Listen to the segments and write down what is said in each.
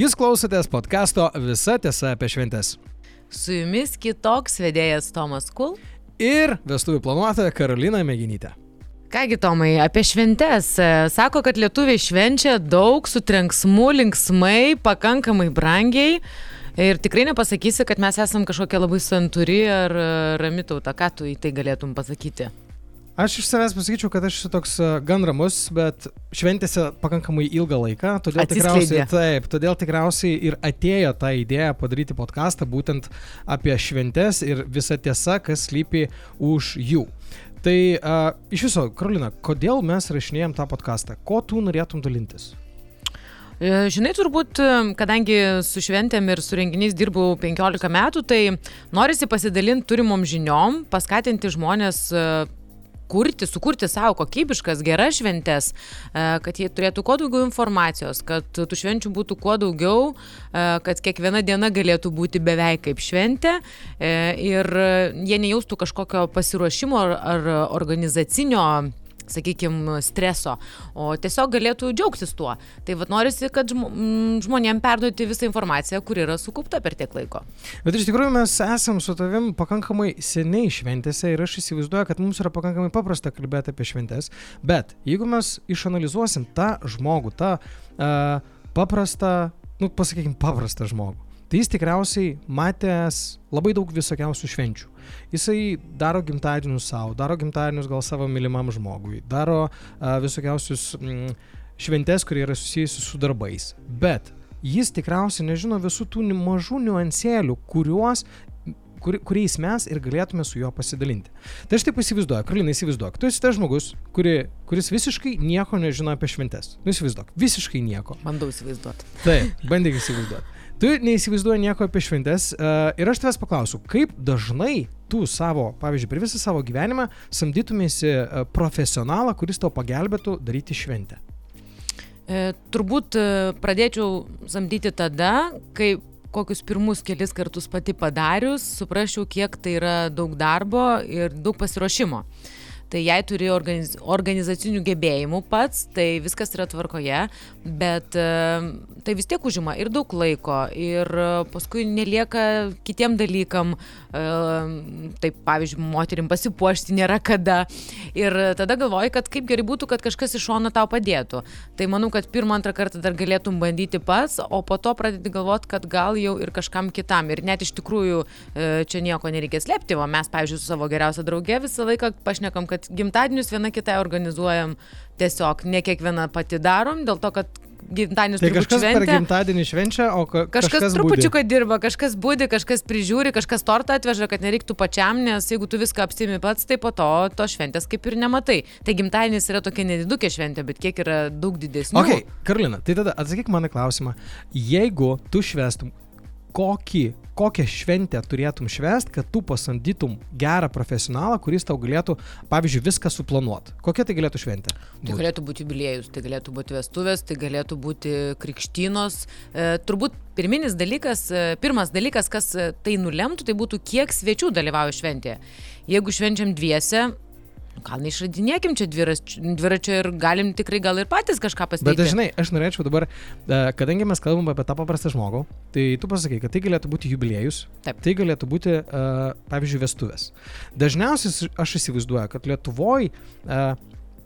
Jūs klausotės podkasto Visa tiesa apie šventes. Su jumis kitoks vedėjas Tomas Kul. Ir vestuvių planuotoja Karolina Mėginytė. Kągi Tomai, apie šventes. Sako, kad lietuviai švenčia daug su trenksmu, linksmai, pakankamai brangiai. Ir tikrai nepasakysi, kad mes esam kažkokia labai santuri ar rami tauta. Ką tu į tai galėtum pasakyti? Aš iš savęs pasakyčiau, kad aš esu toks e, gan ramus, bet šventėse pakankamai ilgą laiką, todėl tikriausiai, taip, todėl tikriausiai ir atėjo ta idėja padaryti podcastą būtent apie šventes ir visa tiesa, kas slypi už jų. Tai uh, iš viso, Karolina, kodėl mes rašinėjom tą podcastą? Ko tu norėtum dalintis? E, Žinai, turbūt, kadangi su šventėm ir su renginiais dirbau 15 metų, tai norisi pasidalinti turimom žiniom, paskatinti žmonės kurti, sukurti savo kokybiškas, geras šventes, e, kad jie turėtų kuo daugiau informacijos, kad tų švenčių būtų kuo daugiau, e, kad kiekviena diena galėtų būti beveik kaip šventė e, ir jie nejaustų kažkokio pasiruošimo ar, ar organizacinio sakykime, streso, o tiesiog galėtų džiaugtis tuo. Tai vad norisi, kad žmonėm perduoti visą informaciją, kuri yra sukaupta per tiek laiko. Bet iš tikrųjų mes esam su tavim pakankamai seniai šventėse ir aš įsivaizduoju, kad mums yra pakankamai paprasta kalbėti apie šventes, bet jeigu mes išanalizuosim tą žmogų, tą uh, paprastą, nu pasakykime, paprastą žmogų, tai jis tikriausiai matęs labai daug visokiausių švenčių. Jisai daro gimtadienius savo, daro gimtadienius gal savo mylimam žmogui, daro uh, visokiausius mm, šventes, kurie yra susijusi su darbais. Bet jis tikriausiai nežino visų tų mažų niuansėlių, kuriuos kur, kuriais mes ir galėtume su juo pasidalinti. Tai aš taip įsivaizduoju, Karolina įsivaizduok, tu esi tas žmogus, kuri, kuris visiškai nieko nežino apie šventes. Nu įsivaizduok, visiškai nieko. Bandau įsivaizduoti. Taip, bandyk įsivaizduoti. Tu neįsivaizduoji nieko apie šventes uh, ir aš tavęs paklausiu, kaip dažnai tu savo, pavyzdžiui, per visą savo gyvenimą samdytumėsi uh, profesionalą, kuris tau pagelbėtų daryti šventę? E, turbūt e, pradėčiau samdyti tada, kai kokius pirmus kelis kartus pati padarius, suprasčiau, kiek tai yra daug darbo ir daug pasiruošimo. Tai jei turi organiz, organizacinių gebėjimų pats, tai viskas yra tvarkoje, bet e, tai vis tiek užima ir daug laiko, ir e, paskui nelieka kitiem dalykam, taip pavyzdžiui, moterim pasipuošti nėra kada. Ir tada galvoji, kad kaip gerai būtų, kad kažkas iš šono tau padėtų. Tai manau, kad pirmą, antrą kartą dar galėtum bandyti pats, o po to pradedi galvoti, kad gal jau ir kažkam kitam. Ir net iš tikrųjų e, čia nieko nereikia slėpti, o mes, pavyzdžiui, su savo geriausia drauge visą laiką pašnekam, kad gimtadienius viena kitai organizuojam tiesiog ne kiekviena pati darom, dėl to, kad gimtadienis Tai kažkas šventė. per gimtadienį švenčia, o ka Kažkas, kažkas trupučiuką dirba, kažkas būdi, kažkas prižiūri, kažkas tortą atveža, kad nereiktų pačiam, nes jeigu tu viską apsimi pats, tai po to to šventės kaip ir nematai. Tai gimtadienis yra tokia nedidukė šventė, bet kiek yra daug didesnė. Ok, Karolina, tai tada atsakyk mano klausimą. Jeigu tu švestum, kokį, kokią šventę turėtum švest, kad tu pasamdytum gerą profesionalą, kuris tau galėtų, pavyzdžiui, viską suplanuoti? Kokia tai galėtų šventė? Tai galėtų būti jubiliejus, tai galėtų būti vestuvės, tai galėtų būti krikštynos. E, turbūt pirminis dalykas, e, pirmas dalykas, kas e, tai nulemtų, tai būtų kiek svečių dalyvauja šventėje. Jeigu švenčiam dviese, gal neišradinėkim čia dvirač- dviračio ir galim tikrai gal ir patys kažką Bet pasidaryti. dažnai aš norėčiau dabar, e, kadangi mes kalbam apie tą paprastą žmogų, tai tu pasakai, kad tai galėtų būti jubiliejus, Taip. tai galėtų būti, uh, pavyzdžiui, vestuvės. Dažniausiai aš įsivaizduoju, kad Lietuvoje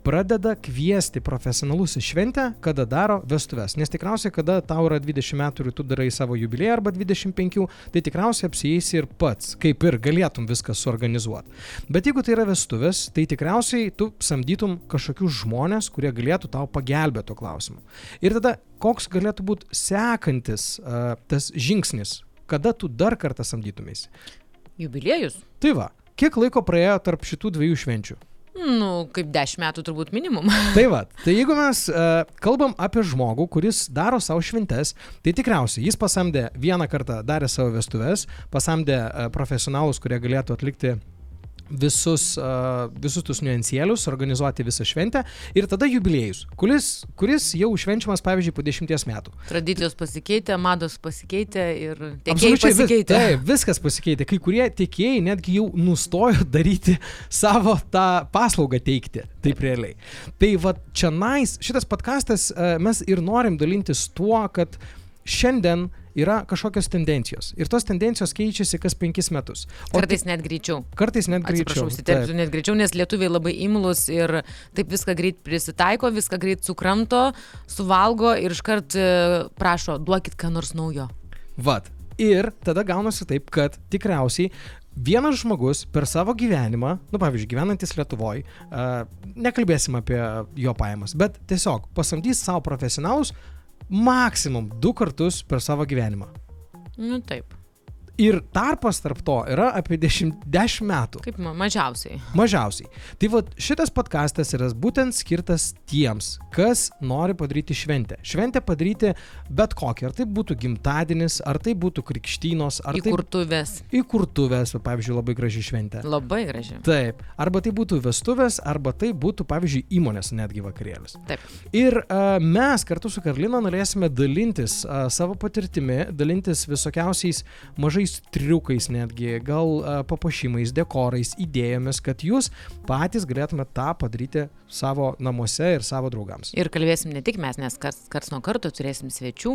pradeda kviesti profesionalus į šventę, kada daro vestuves. Nes tikriausiai, kada tau yra 20 metų ir tu darai savo jubiliejų arba 25, tai tikriausiai apsieisi ir pats, kaip ir galėtum viską suorganizuoti. Bet jeigu tai yra vestuvės, tai tikriausiai tu samdytum kažkokius žmonės, kurie galėtų tau pagelbėti tuo klausimu. Ir tada koks galėtų būti sekantis uh, tas žingsnis, kada tu dar kartą samdytumėsi. Jubiliejus? Tai va, kiek laiko praėjo tarp šitų dviejų švenčių? Nu, kaip 10 metų turbūt minimum. Tai va, tai jeigu mes uh, kalbam apie žmogų, kuris daro savo šventes, tai tikriausiai jis pasamdė vieną kartą, darė savo vestuves, pasamdė uh, profesionalus, kurie galėtų atlikti visus, uh, visus tus niuansėlius, organizuoti visą šventę ir tada jubiliejus, kuris, kuris jau švenčiamas, pavyzdžiui, po dešimties metų. Tradicijos pasikeitė, mados pasikeitė ir tiekėjai Absoliučiai vis- pasikeitė. Taip, viskas pasikeitė. Kai kurie tiekėjai netgi jau nustojo daryti savo tą paslaugą teikti. Taip realiai. Tai va čia nais, šitas podkastas e, mes ir norim dalintis tuo, kad šiandien yra kažkokios tendencijos. Ir tos tendencijos keičiasi kas penkis metus. O kartais net greičiau. Kartais net greičiau. Atsiprašau, įsiterpsiu net greičiau, nes lietuviai labai imlus ir taip viską greit prisitaiko, viską greit sukramto, suvalgo ir iškart e, prašo, duokit ką nors naujo. Vat. Ir tada gaunasi taip, kad tikriausiai vienas žmogus per savo gyvenimą, nu pavyzdžiui, gyvenantis Lietuvoje, uh, nekalbėsim apie jo pajamas, bet tiesiog pasamdys savo profesionalus, maksimum du kartus per savo gyvenimą. Nu taip. Ir tarpas tarp to yra apie 10, 10 metų. Kaip mažiausiai. Mažiausiai. Tai va šitas podkastas yra būtent skirtas tiems, kas nori padaryti šventę. Šventę padaryti bet kokią. Ar tai būtų gimtadienis, ar tai būtų krikštynos, ar tai... Įkurtuvės. Įkurtuvės, pavyzdžiui, labai graži šventė. Labai graži. Taip. Arba tai būtų vestuvės, arba tai būtų, pavyzdžiui, įmonės netgi vakarėlis. Taip. Ir uh, mes kartu su Karlina norėsime dalintis uh, savo patirtimi, dalintis visokiausiais mažais įvairiais triukais netgi, gal papuošimais, dekorais, idėjomis, kad jūs patys galėtumėte tą padaryti savo namuose ir savo draugams. Ir kalbėsim ne tik mes, nes kars, kars nuo karto turėsim svečių,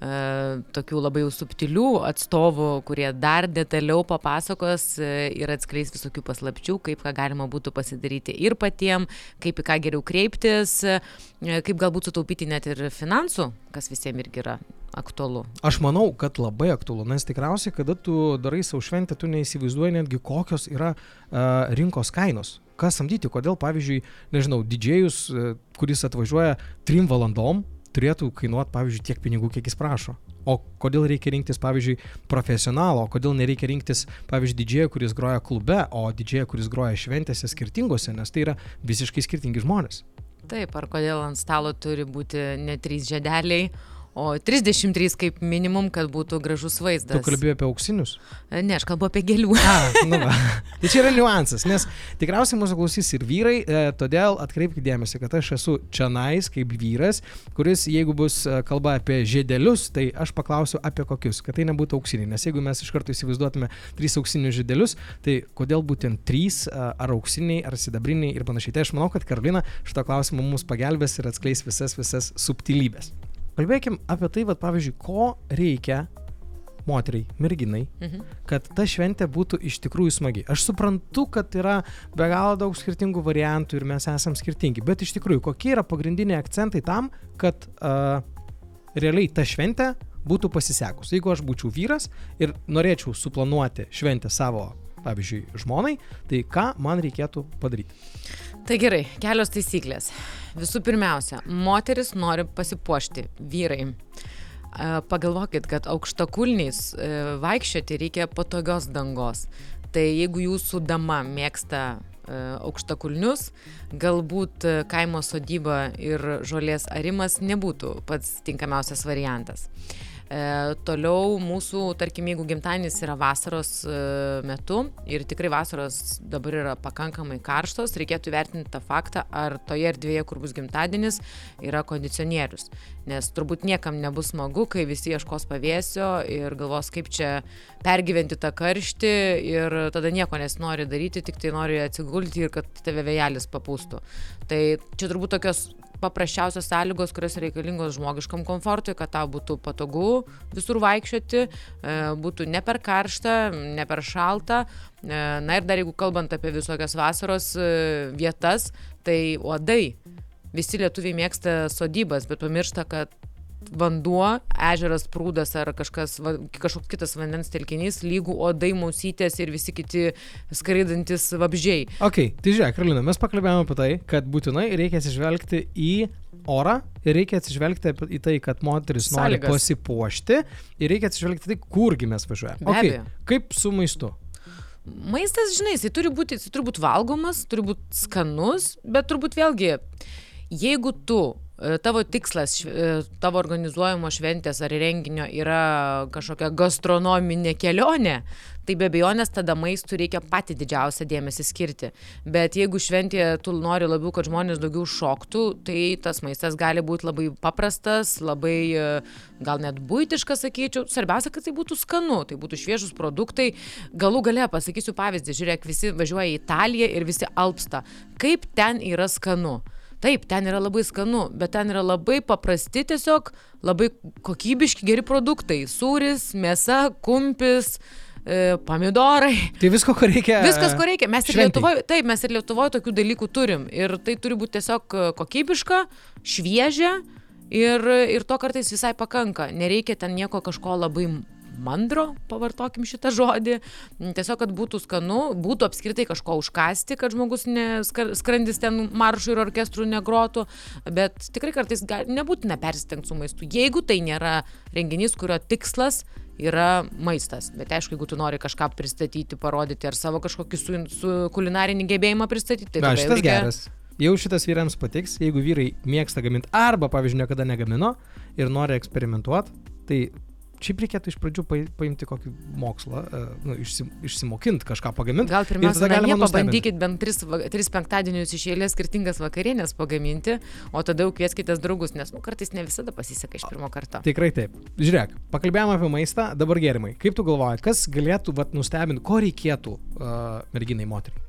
e, tokių labai jau subtilių atstovų, kurie dar detaliau papasakos e, ir atskleis visokių paslapčių, kaip ką galima būtų pasidaryti ir patiem, kaip į ką geriau kreiptis, e, kaip galbūt sutaupyti net ir finansų, kas visiems irgi yra aktualu. Aš manau, kad labai aktualu, nes tikriausiai, kada tu darai savo šventę, tu neįsivaizduoji netgi kokios yra uh, rinkos kainos. Ką samdyti, kodėl, pavyzdžiui, nežinau, didžėjus, uh, kuris atvažiuoja trim valandom, turėtų kainuoti, pavyzdžiui, tiek pinigų, kiek jis prašo. O kodėl reikia rinktis, pavyzdžiui, profesionalo, o kodėl nereikia rinktis, pavyzdžiui, didžėją, kuris groja klube, o didžėją, kuris groja šventėse skirtingose, nes tai yra visiškai skirtingi žmonės. Taip, ar kodėl ant stalo turi būti ne trys žedeliai, o 33 kaip minimum, kad būtų gražus vaizdas. Tu kalbėjai apie auksinius? E, ne, aš kalbu apie gėlių. A, nu va. tai čia yra niuansas, nes tikriausiai mūsų klausys ir vyrai, e, todėl atkreipkite dėmesį, kad aš esu čia nais kaip vyras, kuris, jeigu bus e, kalba apie žiedelius, tai aš paklausiu apie kokius, kad tai nebūtų auksiniai, nes jeigu mes iš karto įsivaizduotume trys auksinius žiedelius, tai kodėl būtent trys, e, ar auksiniai, ar sidabriniai ir panašiai. Tai aš manau, kad Karolina šito klausimo mums pagelbės ir atskleis visas, visas subtilybės. Kalbėkim apie tai, vad pavyzdžiui, ko reikia moteriai, merginai, mhm. kad ta šventė būtų iš tikrųjų smagi. Aš suprantu, kad yra be galo daug skirtingų variantų ir mes esam skirtingi, bet iš tikrųjų, kokie yra pagrindiniai akcentai tam, kad uh, realiai ta šventė būtų pasisekus. Jeigu aš būčiau vyras ir norėčiau suplanuoti šventę savo, pavyzdžiui, žmonai, tai ką man reikėtų padaryti? Tai gerai, kelios taisyklės. Visų pirmiausia, moteris nori pasipuošti, vyrai. Pagalvokit, kad aukštakulniais e, vaikščioti reikia patogios dangos. Tai jeigu jūsų dama mėgsta e, aukštakulnius, galbūt e, kaimo sodyba ir žolės arimas nebūtų pats tinkamiausias variantas. E, toliau mūsų, tarkim, jeigu gimtadienis yra vasaros e, metu ir tikrai vasaros dabar yra pakankamai karštos, reikėtų vertinti tą faktą, ar toje erdvėje, kur bus gimtadienis, yra kondicionierius. Nes turbūt niekam nebus smagu, kai visi ieškos pavėsio ir galvos, kaip čia pergyventi tą karštį ir tada nieko nesinori daryti, tik tai nori atsigulti ir kad tave vėjelis papūstų. Tai čia turbūt tokios paprasčiausios sąlygos, kurios reikalingos žmogiškam komfortui, kad tau būtų patogu visur vaikščioti, e, būtų ne per karšta, ne per šalta. E, na ir dar jeigu kalbant apie visokias vasaros e, vietas, tai uodai. Visi lietuviai mėgsta sodybas, bet pamiršta, kad vanduo, ežeras prūdas ar kažkas, va, kažkoks kitas vandens telkinys, lygų odai, mausytės ir visi kiti skraidantis vabžiai. Ok, tai žiūrėk, Karolina, mes pakalbėjome apie tai, kad būtinai reikia atsižvelgti į orą ir reikia atsižvelgti į tai, kad moteris nori Sąlygas. pasipuošti ir reikia atsižvelgti tai, kurgi mes važiuojame. Okay, kaip su maistu? Maistas, žinai, jisai turi būti, jisai turi būti valgomas, turi būti skanus, bet turbūt vėlgi, jeigu tu tavo tikslas e, tavo organizuojamo šventės ar renginio yra kažkokia gastronominė kelionė, tai be abejonės tada maistui reikia pati didžiausią dėmesį skirti. Bet jeigu šventėje tu nori labiau, kad žmonės daugiau šoktų, tai tas maistas gali būti labai paprastas, labai e, gal net būtiškas, sakyčiau. Svarbiausia, kad tai būtų skanu, tai būtų šviežus produktai. Galų gale pasakysiu pavyzdį, žiūrėk, visi važiuoja į Italiją ir visi alpsta. Kaip ten yra skanu? Taip, ten yra labai skanu, bet ten yra labai paprasti tiesiog, labai kokybiški geri produktai. Sūris, mėsa, kumpis, e, pomidorai. Tai visko, ko reikia. Viskas, ko reikia. Mes ir. Lietuvoje, taip, mes ir Lietuvoje tokių dalykų turim. Ir tai turi būti tiesiog e, kokybiška, šviežia ir, ir to kartais visai pakanka. Nereikia ten nieko kažko labai mandro, pavartokim šitą žodį. Tiesiog, kad būtų skanu, būtų apskritai kažko užkasti, kad žmogus ne, skar- skrandis ten maršų ir orkestrų negrotų, bet tikrai kartais gal, nebūtina persistengti su maistu. Jeigu tai nėra renginys, kurio tikslas yra maistas. Bet aišku, jeigu tu nori kažką pristatyti, parodyti ar savo kažkokį su, su kulinarinį gebėjimą pristatyti, tai Na, šitas reikia- geras. Jau šitas vyrams patiks, jeigu vyrai mėgsta gaminti arba, pavyzdžiui, niekada negamino ir nori eksperimentuoti, tai šiaip reikėtų iš pradžių pai- paimti kokį mokslą, e, nu, išsim, išsimokinti kažką pagaminti. Gal pirmiausia, namie pabandykit bent tris, tris penktadienius iš eilės skirtingas vakarienės pagaminti, o tada jau kvieskite draugus, nes nu, kartais ne visada pasiseka iš pirmo karto. Tikrai taip. Žiūrėk, pakalbėjome apie maistą, dabar gėrimai. Kaip tu galvoji, kas galėtų vat, nustebinti, ko reikėtų uh, merginai moteriai?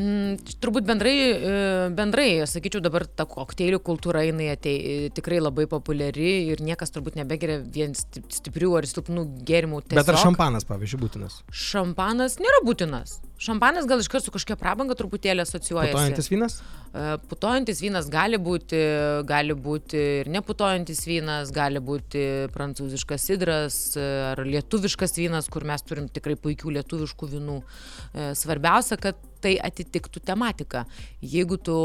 Mm, turbūt bendrai, e, bendrai, sakyčiau, dabar ta kokteilių kultūra jinai atei, tikrai labai populiari ir niekas turbūt nebegeria vien sti- stiprių ar silpnų gėrimų. Bet ar tiesiog. šampanas, pavyzdžiui, būtinas? Šampanas nėra būtinas. Šampanas gal iškart su kažkokia prabanga truputėlį asocijuojasi. Putojantis vynas? E, Putojantis vynas gali būti, gali būti ir neputojantis vynas, gali būti prancūziškas sidras e, ar lietuviškas vynas, kur mes turim tikrai puikių lietuviškų vynų. E, Svarbiausia, kad tai atitiktų tematiką. Jeigu tu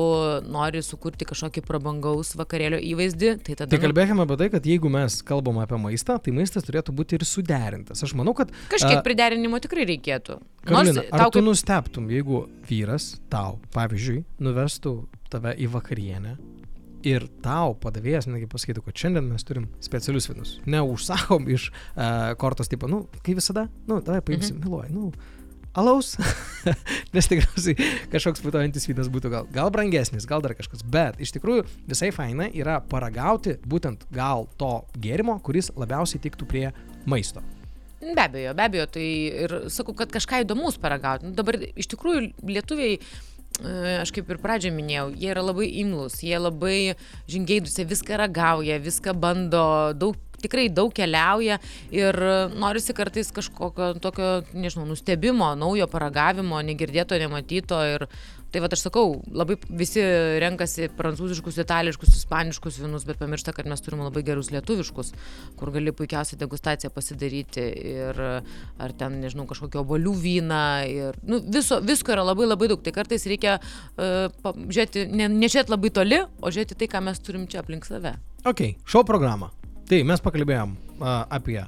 nori sukurti kažkokį prabangaus vakarėlio įvaizdį, tai tada... Tai nu, kalbėkime apie tai, kad jeigu mes kalbam apie maistą, tai maistas turėtų būti ir suderintas. Aš manau, kad... Kažkiek a, priderinimo tikrai reikėtų. Karolina, ar tau tu kaip- nustebtum, jeigu vyras tau, pavyzdžiui, nuvestų tave į vakarienę ir tau padavėjas, negi pasakytų, kad šiandien mes turim specialius vinus. Neužsakom iš uh, kortos tipo, nu, kai visada, nu, davai paimsim, mhm. miluoji, nu, alaus, nes tikriausiai kažkoks putojantis vynas būtų gal, gal brangesnis, gal dar kažkas, bet iš tikrųjų visai faina yra paragauti būtent gal to gėrimo, kuris labiausiai tiktų prie maisto. Be abejo, be abejo, tai ir sakau, kad kažką įdomus paragauti. Nu, dabar iš tikrųjų lietuviai, e, aš kaip ir pradžioje minėjau, jie yra labai imlus, jie labai žingeidus, jie viską ragauja, viską bando, daug tikrai daug keliauja ir norisi kartais kažkokio tokio, nežinau, nustebimo, naujo paragavimo, negirdėto, nematyto ir tai va aš sakau, labai visi renkasi prancūziškus, itališkus, ispaniškus vinus, bet pamiršta, kad mes turime labai gerus lietuviškus, kur gali puikiausiai degustaciją pasidaryti ir ar ten, nežinau, kažkokio obolių vyną ir nu, viso, visko yra labai labai daug. Tai kartais reikia uh, žiūrėti, ne, ne žiūrėti labai toli, o žiūrėti tai, ką mes turim čia aplink save. Ok, šou programą. Tai mes pakalbėjom a, apie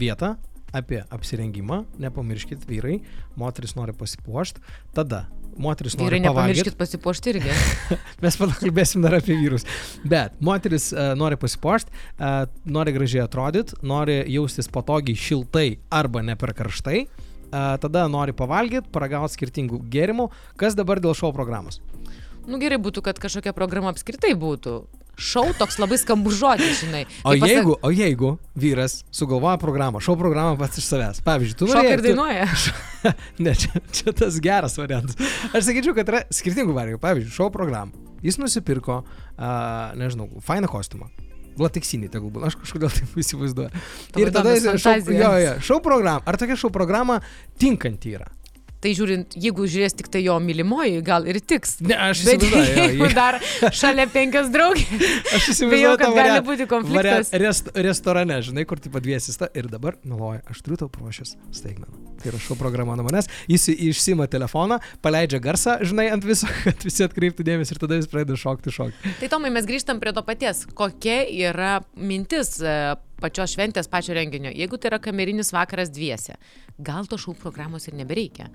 vietą, apie apsirengimą, nepamirškit vyrai, moteris nori pasipuošti, tada moteris nori Vyrai, pavalgyt. nepamirškit pasipuošti irgi. Mes pakalbėsim dar apie vyrus. Bet moteris uh, nori pasipuošti, uh, nori gražiai atrodyti, nori jaustis patogiai, šiltai arba ne per karštai. Uh, tada nori pavalgyti, paragauti skirtingų gėrimų. Kas dabar dėl šou programos? Nu gerai būtų, kad kažkokia programa apskritai būtų. Šau toks labai skambus žodis, žinai. O pasak- jeigu, o jeigu vyras sugalvoja programą, šou programą pats iš savęs, pavyzdžiui, tu Šoka norėjai- ir dainuoja. ne, čia, čia tas geras variantas. Aš sakyčiau, kad yra skirtingų variantų. Pavyzdžiui, šou programą. Jis nusipirko, uh, nežinau, fainą kostiumą. Lateksinį, tegul būna, aš kažkodėl taip įsivaizduoju. Tavo Ir tada jis fantazijos. jo, jo, šou programą. Ar tokia šou programa tinkanti yra? Tai žiūrint, jeigu žiūrės tik tai jo mylimoji, gal ir tiks. Ne, aš Bet jeigu jo. dar šalia penkios draugės, Aš įsivaizduoju, kad gali variantą- būti konfliktas. variantą Rest, restorane, žinai, kur taip padviesis ta ir dabar, meluoja, aš turiu tau paruošęs staigmeną. Tai yra šou programa nuo manęs, jis išsima telefoną, paleidžia garsą, žinai, ant viso, kad visi atkreiptų dėmesį ir tada jis pradeda šokti šokti. Tai Tomai, mes grįžtam prie to paties. Kokia yra mintis e, pačios šventės, pačio renginio? Jeigu tai yra kamerinis vakaras dviese, gal to šau programos ir nebereikia.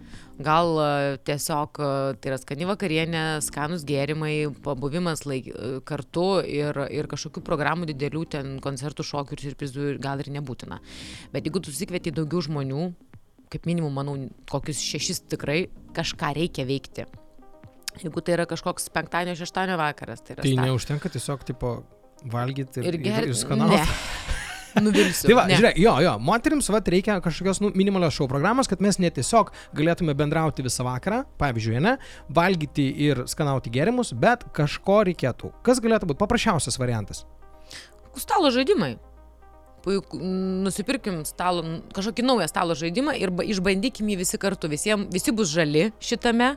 Gal e, tiesiog e, tai yra skani vakarienė, skanus gėrimai, pabuvimas laik, kartu ir, ir kažkokių programų didelių, ten koncertų, šokių ir surprizų gal ir nebūtina. Bet jeigu tu susikvieti daugiau žmonių, kaip minimum, manau, kokius šešis tikrai kažką reikia veikti. Jeigu tai yra kažkoks penktadienio, šeštadienio vakaras, tai yra Tai sta- neužtenka tiesiog, tipo, valgyti ir, ir ir, gerti. ir skanauti. nuvilsiu. Tai va, Ne. žiūrėk, jo, jo, moterims va reikia kažkokios nu, minimalios šou programos, kad mes ne tiesiog galėtume bendrauti visą vakarą, pavyzdžiui, ne, valgyti ir skanauti gėrimus, bet kažko reikėtų. Kas galėtų būti paprasčiausias variantas? Stalo žaidimai. Puiku, nusipirkim stalo, kažkokį naują stalo žaidimą ir ba- išbandykim jį visi kartu. Visiem, visi bus žali šitame,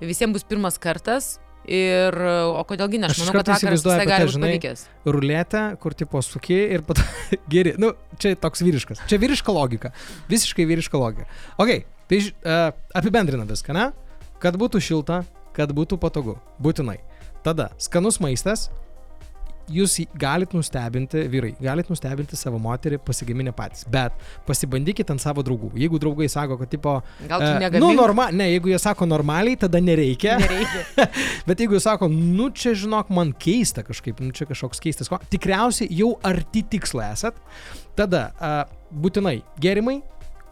visiems bus pirmas kartas. Ir, o kodėlgi ne, Aš manau, kad vakaras apie gali tai, būti pavykęs. Ruletė, kur tipo suki ir pat geri. Nu, čia toks vyriškas. Čia vyriška logika. Visiškai vyriška logika. Ok, tai uh, apibendrina viską, ne? Kad būtų šilta, kad būtų patogu. Būtinai. Tada skanus maistas. Jūs galit nustebinti, vyrai, galit nustebinti savo moterį pasigaminę patys, bet pasibandykite ant savo draugų. Jeigu draugai sako, kad tipo... Gal tu e, negali. nu, norma, ne, jeigu jie sako normaliai, tada nereikia. Nereikia. Bet jeigu jis sako, nu čia žinok, man keista kažkaip, nu čia kažkoks keistas, ko- tikriausiai jau arti tikslo esat, tada a, būtinai gėrimai,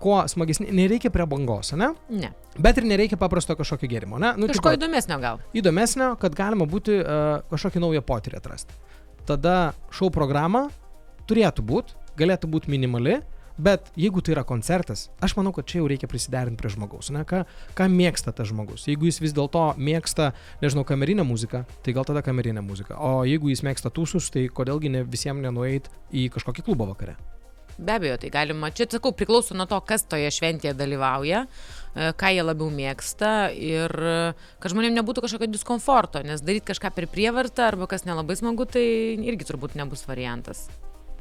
kuo smagesni, nereikia prie bangos, ne? Ne. Bet ir nereikia paprasto kažkokio gėrimo, ne? Nu, Kažko tipo, įdomesnio gal. įdomesnio, kad galima būti uh, kažkokį naują potyrį atrasti. Tada šou programa turėtų būti, galėtų būti minimali, bet jeigu tai yra koncertas, aš manau, kad čia jau reikia prisiderinti prie žmogaus, ne? Ką, ką mėgsta tas žmogus. Jeigu jis vis dėlto mėgsta, nežinau, kamerinę muziką, tai gal tada kamerinę muziką. O jeigu jis mėgsta tūsus, tai kodėlgi ne visiems nenueit į kažkokį klubą vakare. Be abejo, tai galima, čia sakau, priklauso nuo to, kas toje šventėje dalyvauja, ką jie labiau mėgsta ir e, kad žmonėms nebūtų kažkokio diskomforto, nes daryti kažką per prievartą arba kas nelabai smagu, tai irgi turbūt nebus variantas.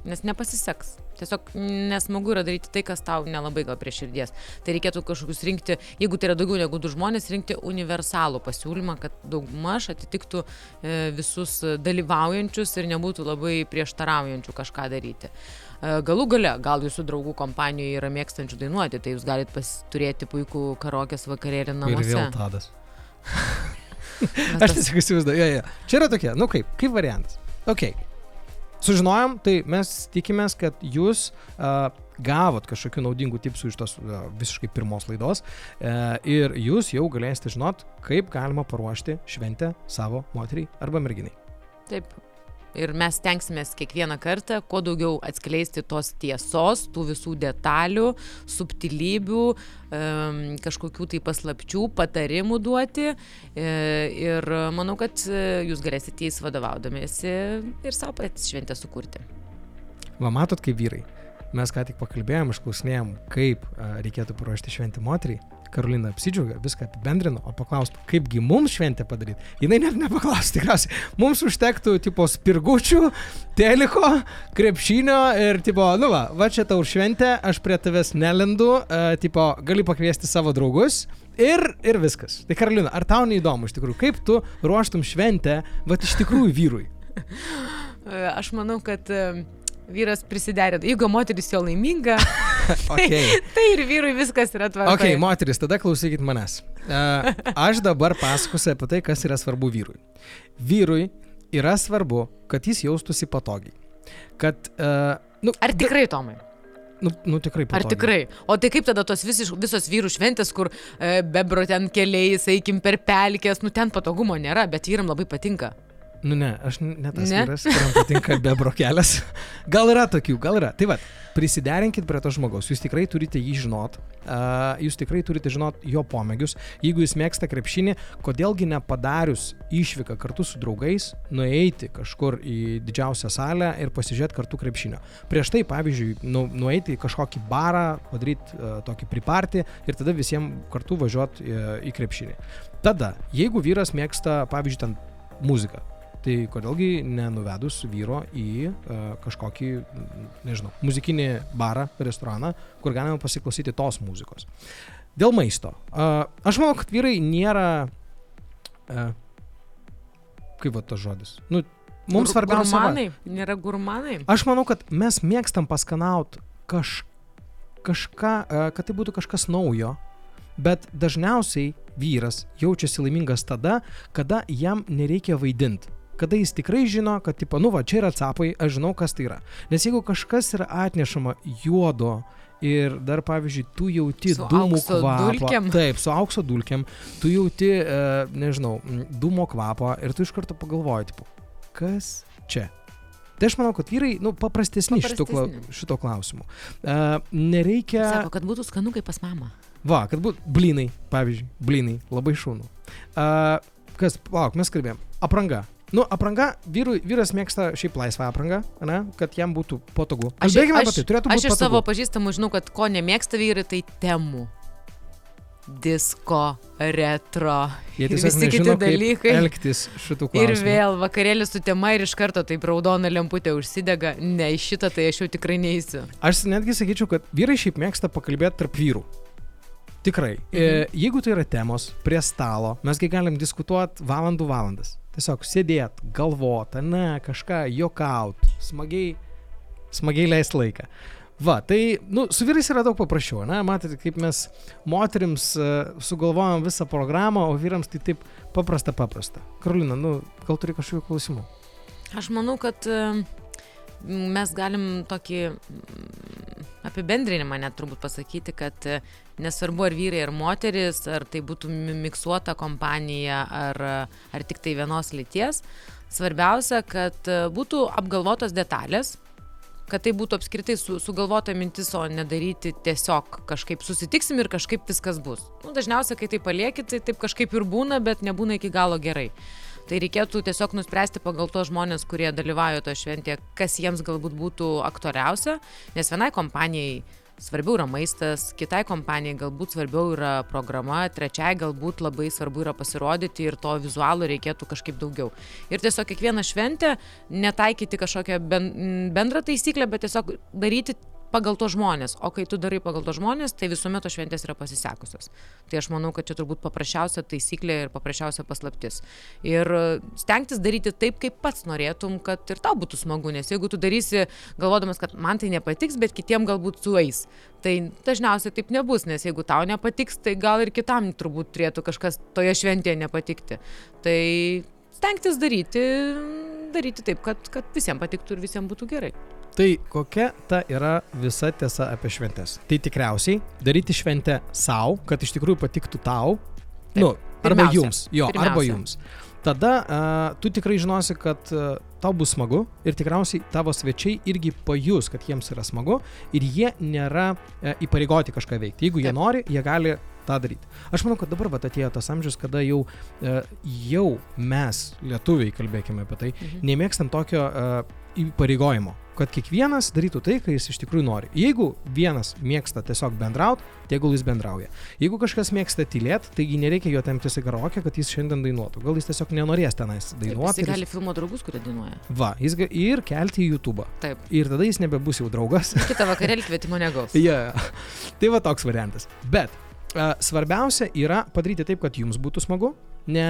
Nes nepasiseks. Tiesiog nesmagu yra daryti tai, kas tau nelabai gal prie širdies. Tai reikėtų kažkokius rinkti, jeigu tai yra daugiau negu du žmonės, rinkti universalų pasiūlymą, kad daugmaž atitiktų e, visus dalyvaujančius ir nebūtų labai prieštaraujančių kažką daryti. E, Galų gale, gal jūsų draugų kompanijoje yra mėgstančių dainuoti, tai jūs galite turėti puikų karokės vakarėlį namuose. tadas. Mes Aš tas- tiesiog įsivaizduoju, jo, jo. Čia yra tokia, nu kaip, kaip variantas. Ok. Sužinojom, tai mes tikimės, kad jūs uh, gavot kažkokių naudingų tipsų iš tos uh, visiškai pirmos laidos uh, ir jūs jau galėsite žinot, kaip galima paruošti šventę savo moteriai arba merginai. Taip. Ir mes tenksimės kiekvieną kartą kuo daugiau atskleisti tos tiesos, tų visų detalių, subtilybių, kažkokių tai paslapčių, patarimų duoti. E, Ir manau, kad e, jūs galėsite jais vadovaudamėsi ir savo patys šventę sukurti. Va matot, kaip vyrai. Mes ką tik pakalbėjom, išklausinėjom, kaip uh, reikėtų paruošti šventę moteriai. Karolina apsidžiaugia, viską apibendrino, o paklaustų, kaipgi mums šventę padaryti. Jis net nepaklaustų, tikriausiai. Mums užtektų, tipo, spirgučių, teliko, krepšinio ir, tipo, nu va, va čia tau šventė, aš prie tavęs nelendu, uh, tipo, gali pakviesti savo draugus. Ir, ir viskas. Tai Karolina, ar tau neįdomu iš tikrųjų, kaip tu ruoštum šventę, va iš tikrųjų vyrui? Aš manau, kad e, vyras prisiderina. Jeigu moteris jo laiminga, Okay. tai ir vyrui viskas yra tvarkoje. Ok, moteris, tada klausykit manęs. Aš dabar pasakosiu apie tai, kas yra svarbu vyrui. Vyrui yra svarbu, kad jis jaustųsi patogiai. Kad, uh, nu, Ar tikrai, Tomai? Nu, nu tikrai patogiai. Ar tikrai? O tai kaip tada tos visis, visos vyrų šventės, kur e, bebro ten keliais, eikim per pelkės, nu ten patogumo nėra, bet vyram labai patinka. Nu ne, aš ne tas Ne? vyras, kuriam patinka bebro kelias. Gal yra tokių, gal yra. Tai va, prisiderinkit prie to žmogaus. Jūs tikrai turite jį žinot. Uh, jūs tikrai turite žinot jo pomėgius. Jeigu jis mėgsta krepšinį, kodėlgi nepadarius išvyką kartu su draugais, nueiti kažkur į didžiausią salę ir pasižiūrėti kartu krepšinio. Prieš tai, pavyzdžiui, nu, nueiti į kažkokį barą, padaryti uh, tokį pripartį ir tada visiems kartu važiuoti uh, į krepšinį. Tada, jeigu vyras mėgsta, pavyzdžiui, ten muziką, tai kodėlgi nenuvedus vyro į uh, kažkokį, nežinau, muzikinį barą, restoraną, kur galima pasiklausyti tos muzikos. Dėl maisto. Uh, aš manau, kad vyrai nėra... Uh, kaip va tas žodis? Nu, mums Gur- svarbiausia... va- Gurmanai? Nėra gurmanai? Aš manau, kad mes mėgstam paskanaut kaž, kažką, e, kad tai būtų kažkas naujo, bet dažniausiai vyras jaučiasi laimingas tada, kada jam nereikia vaidinti. Kada jis tikrai žino, kad, tipo, nu va, čia yra atsapai, aš žinau, kas tai yra. Nes jeigu kažkas yra atnešama juodo ir dar, pavyzdžiui, tu jauti Su dūmų kvapą. Taip, su aukso dulkiam, tu jauti, e, nežinau, dūmo kvapą ir tu iš karto pagalvoji, tipo, kas čia? Tai aš manau, kad vyrai, nu, paprastesni, šito, Paprastesni. šito klausimu. Uh, nereikia... Sako, kad būtų skanu kaip pas mamą. Va, kad būtų blinai, pavyzdžiui, blinai, labai šaunu. Uh, kas, lauk, mes kalbėjom. Apranga. Nu, apranga, vyrui, vyras mėgsta šiaip laisvą aprangą, ne, kad jam būtų patogu. Kalbėkime apie tai, turėtų aš būti iš patogu. savo pažįstamų žinau, kad ko nemėgsta vyrai, tai temų. Disko, retro. Jie ir tiesiog visi kiti nežino, kaip dalykai. Elgtis šitų Ir klausimų. vėl vakarėlis su tema ir iš karto taip raudona lemputė užsidega. Ne, į šitą tai aš jau tikrai neįsiu. Aš netgi sakyčiau, kad vyrai šiaip mėgsta pakalbėti tarp vyrų. Tikrai. Mhm. E, jeigu tai yra temos prie stalo, mesgi galim diskutuoti valandų valandas. Tiesiog sėdėt, galvot, ne, kažką jokaut, smagiai, smagiai leist laiką. Va, tai, nu, su vyrais yra daug paprasčiau, na, matote, kaip mes moterims uh, sugalvojom visą programą, o vyrams tai taip paprasta, paprasta. Karolina, nu, gal turi kažkokių klausimų? Aš manau, kad e, mes galim tokį apibendrinimą net turbūt pasakyti, kad e, nesvarbu ar vyrai, ar moteris, ar tai būtų mi- miksuota kompanija, ar, ar tik tai vienos lyties, svarbiausia, kad e, būtų apgalvotos detalės, kad tai būtų apskritai su, sugalvota mintis, o nedaryti tiesiog kažkaip susitiksim ir kažkaip viskas bus. Nu, dažniausiai, kai tai palieki, tai taip kažkaip ir būna, bet nebūna iki galo gerai. Tai reikėtų tiesiog nuspręsti pagal tos žmonės, kurie dalyvauja toje šventėje, kas jiems galbūt būtų aktualiausia, nes vienai kompanijai svarbiau yra maistas, kitai kompanijai galbūt svarbiau yra programa, trečiai galbūt labai svarbu yra pasirodyti ir to vizualo reikėtų kažkaip daugiau. Ir tiesiog kiekvieną šventę netaikyti kažkokią ben, bendrą taisyklę, bet tiesiog daryti pagal to žmonės. O kai tu darai pagal to žmonės, tai visuomet to šventės yra pasisekusios. Tai aš manau, kad čia turbūt paprasčiausia taisyklė ir paprasčiausia paslaptis. Ir stengtis daryti taip, kaip pats norėtum, kad ir tau būtų smagu, nes jeigu tu darysi galvodamas, kad man tai nepatiks, bet kitiem galbūt sueis, tai dažniausiai taip nebus, nes jeigu tau nepatiks, tai gal ir kitam turbūt turėtų kažkas toje šventėje nepatikti. Tai stengtis daryti, daryti taip, kad, kad visiems patiktų ir visiems būtų gerai. Tai kokia ta yra visa tiesa apie šventes? Tai tikriausiai daryti šventę savo, kad iš tikrųjų patiktų tau. Taip, Nu, arba pirmiausia, jums. Jo, pirmiausia. arba jums. Tada uh, tu tikrai žinosi, kad uh, tau bus smagu ir tikriausiai tavo svečiai irgi pajus, kad jiems yra smagu ir jie nėra uh, įpareigoti kažką veikti. Jeigu jie Taip. nori, jie gali tą daryti. Aš manau, kad dabar vat, atėjo tas amžius, kada jau, uh, jau mes, lietuviai, kalbėkime apie tai, Mhm. nemėgstam tokio uh, įpareigojimo, kad kiekvienas darytų tai, ką jis iš tikrųjų nori. Jeigu vienas mėgsta tiesiog bendrauti, tegul jis bendrauja. Jeigu kažkas mėgsta tylėti, taigi nereikia jo temptis į karaoke, kad jis šiandien dainuotų. Gal jis tiesiog nenorės tenais dainuoti. Jis gali filmo draugus, kurie dainuoja. Va, jis ga... ir kelti į YouTube. Taip. Ir tada jis nebebus jau draugas. Kitą vakarėlį kvietimo negaus. Ja, tai va toks variantas. Bet svarbiausia yra padaryti taip, kad jums būtų smagu. Ne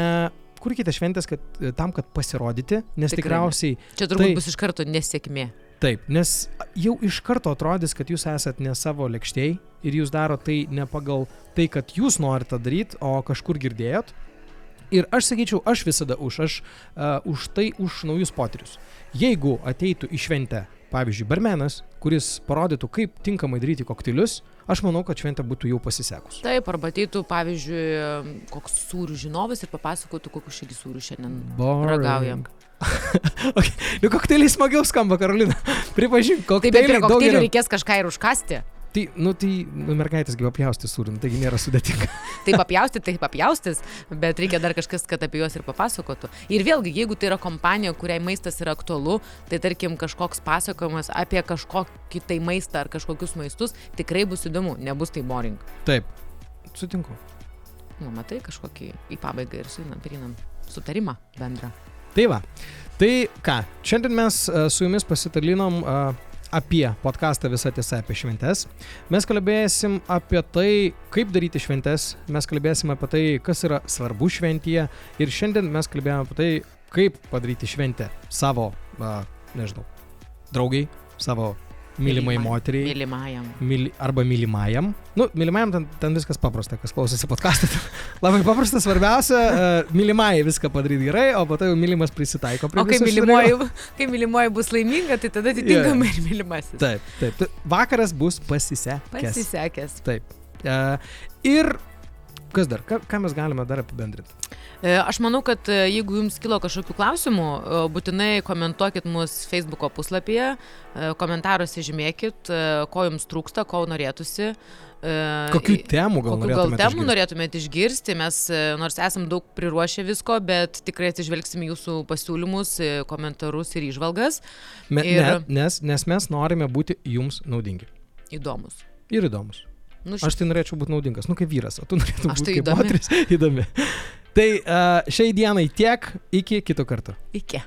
kurkite šventės kad, e, tam, kad pasirodyti, nes Tikrai tikriausiai Čia turbūt Tai- bus iš karto nesėkmė. Taip, nes jau iš karto atrodys, kad jūs esat ne savo lėkštėj ir jūs daro tai ne pagal tai, kad jūs norite daryti, o kažkur girdėjot. Ir aš sakyčiau, aš visada už, aš uh, už tai, už naujus potyrius. Jeigu ateitų į šventę, pavyzdžiui, barmenas, kuris parodytų, kaip tinkamai daryti kokteilius, aš manau, kad šventė būtų jau pasisekus. Taip, arba ateitų, pavyzdžiui, koks sūrių žinovas ir papasakotų, kokius šiagi sūrių šiandien ragaujam. okay. Nu, kokteiliai smagiau skamba, Karolina. Pripažink, Taip, bet kokteiliai prie kokteilių reikės kažką ir užkasti. Tai, nu, tai, nu, mergaitės gyva pjausti sūrinį, taigi nėra sudėtinga. Taip apjausti, taip apjaustis, bet reikia dar kažkas, kad apie juos ir papasakotų. Ir vėlgi, jeigu tai yra kompanija, kuriai maistas yra aktualu, tai tarkim kažkoks pasakojimas apie kažkokį tai maistą ar kažkokius maistus tikrai bus įdomu, nebus tai boring. Taip, sutinku. Nu, matai, kažkokį į pabaigą ir suinam, perinam sutarimą bendrą. Tai va. Tai ką, šiandien mes e, su jumis pasidalinom e, apie podcastą visą tiesą apie šventes. Mes kalbėsim apie tai, kaip daryti šventes, mes kalbėsim apie tai, kas yra svarbu šventyje ir šiandien mes kalbėjome apie tai, kaip padaryti šventę savo, a, nežinau, draugiai, savo mylimai moteriai. Mylimajam. Myli, arba mylimajam. Nu, mylimajam ten, ten viskas paprasta, kas klausosi podcast'ą. Labai paprasta, svarbiausia, uh, mylimai viską padaryti gerai, o po to jau mylimas prisitaiko prie O kai mylimoji, kai mylimoji bus laiminga, tai tada atitinkamai ir mylimasis. Taip, taip. Tai Vakaras bus pasisekęs. Pasisekęs. Taip. Uh, ir kas dar? Ką, ką mes galime dar apibendrinti? E, aš manau, kad e, jeigu jums kilo kažkokių klausimų, e, būtinai komentuokit mus Facebook'o puslapyje, komentaruose žymėkit, ko jums trūksta, ko norėtųsi. Kokių temų gal Kokių gal temų išgirsti? norėtumėte išgirsti, mes nors esam daug priruošę visko, bet tikrai atsižvelgsim jūsų pasiūlymus, komentarus ir išvalgas. Me, ir... ne, nes, nes mes norime būti jums naudingi. Įdomus. Ir įdomus. Nu, ši... Aš tai norėčiau būti naudingas, nu kaip vyras, o tu norėtum būti tai kaip įdomi. moteris įdomi. Tai uh, šiai dienai tiek, iki kito karto. Iki.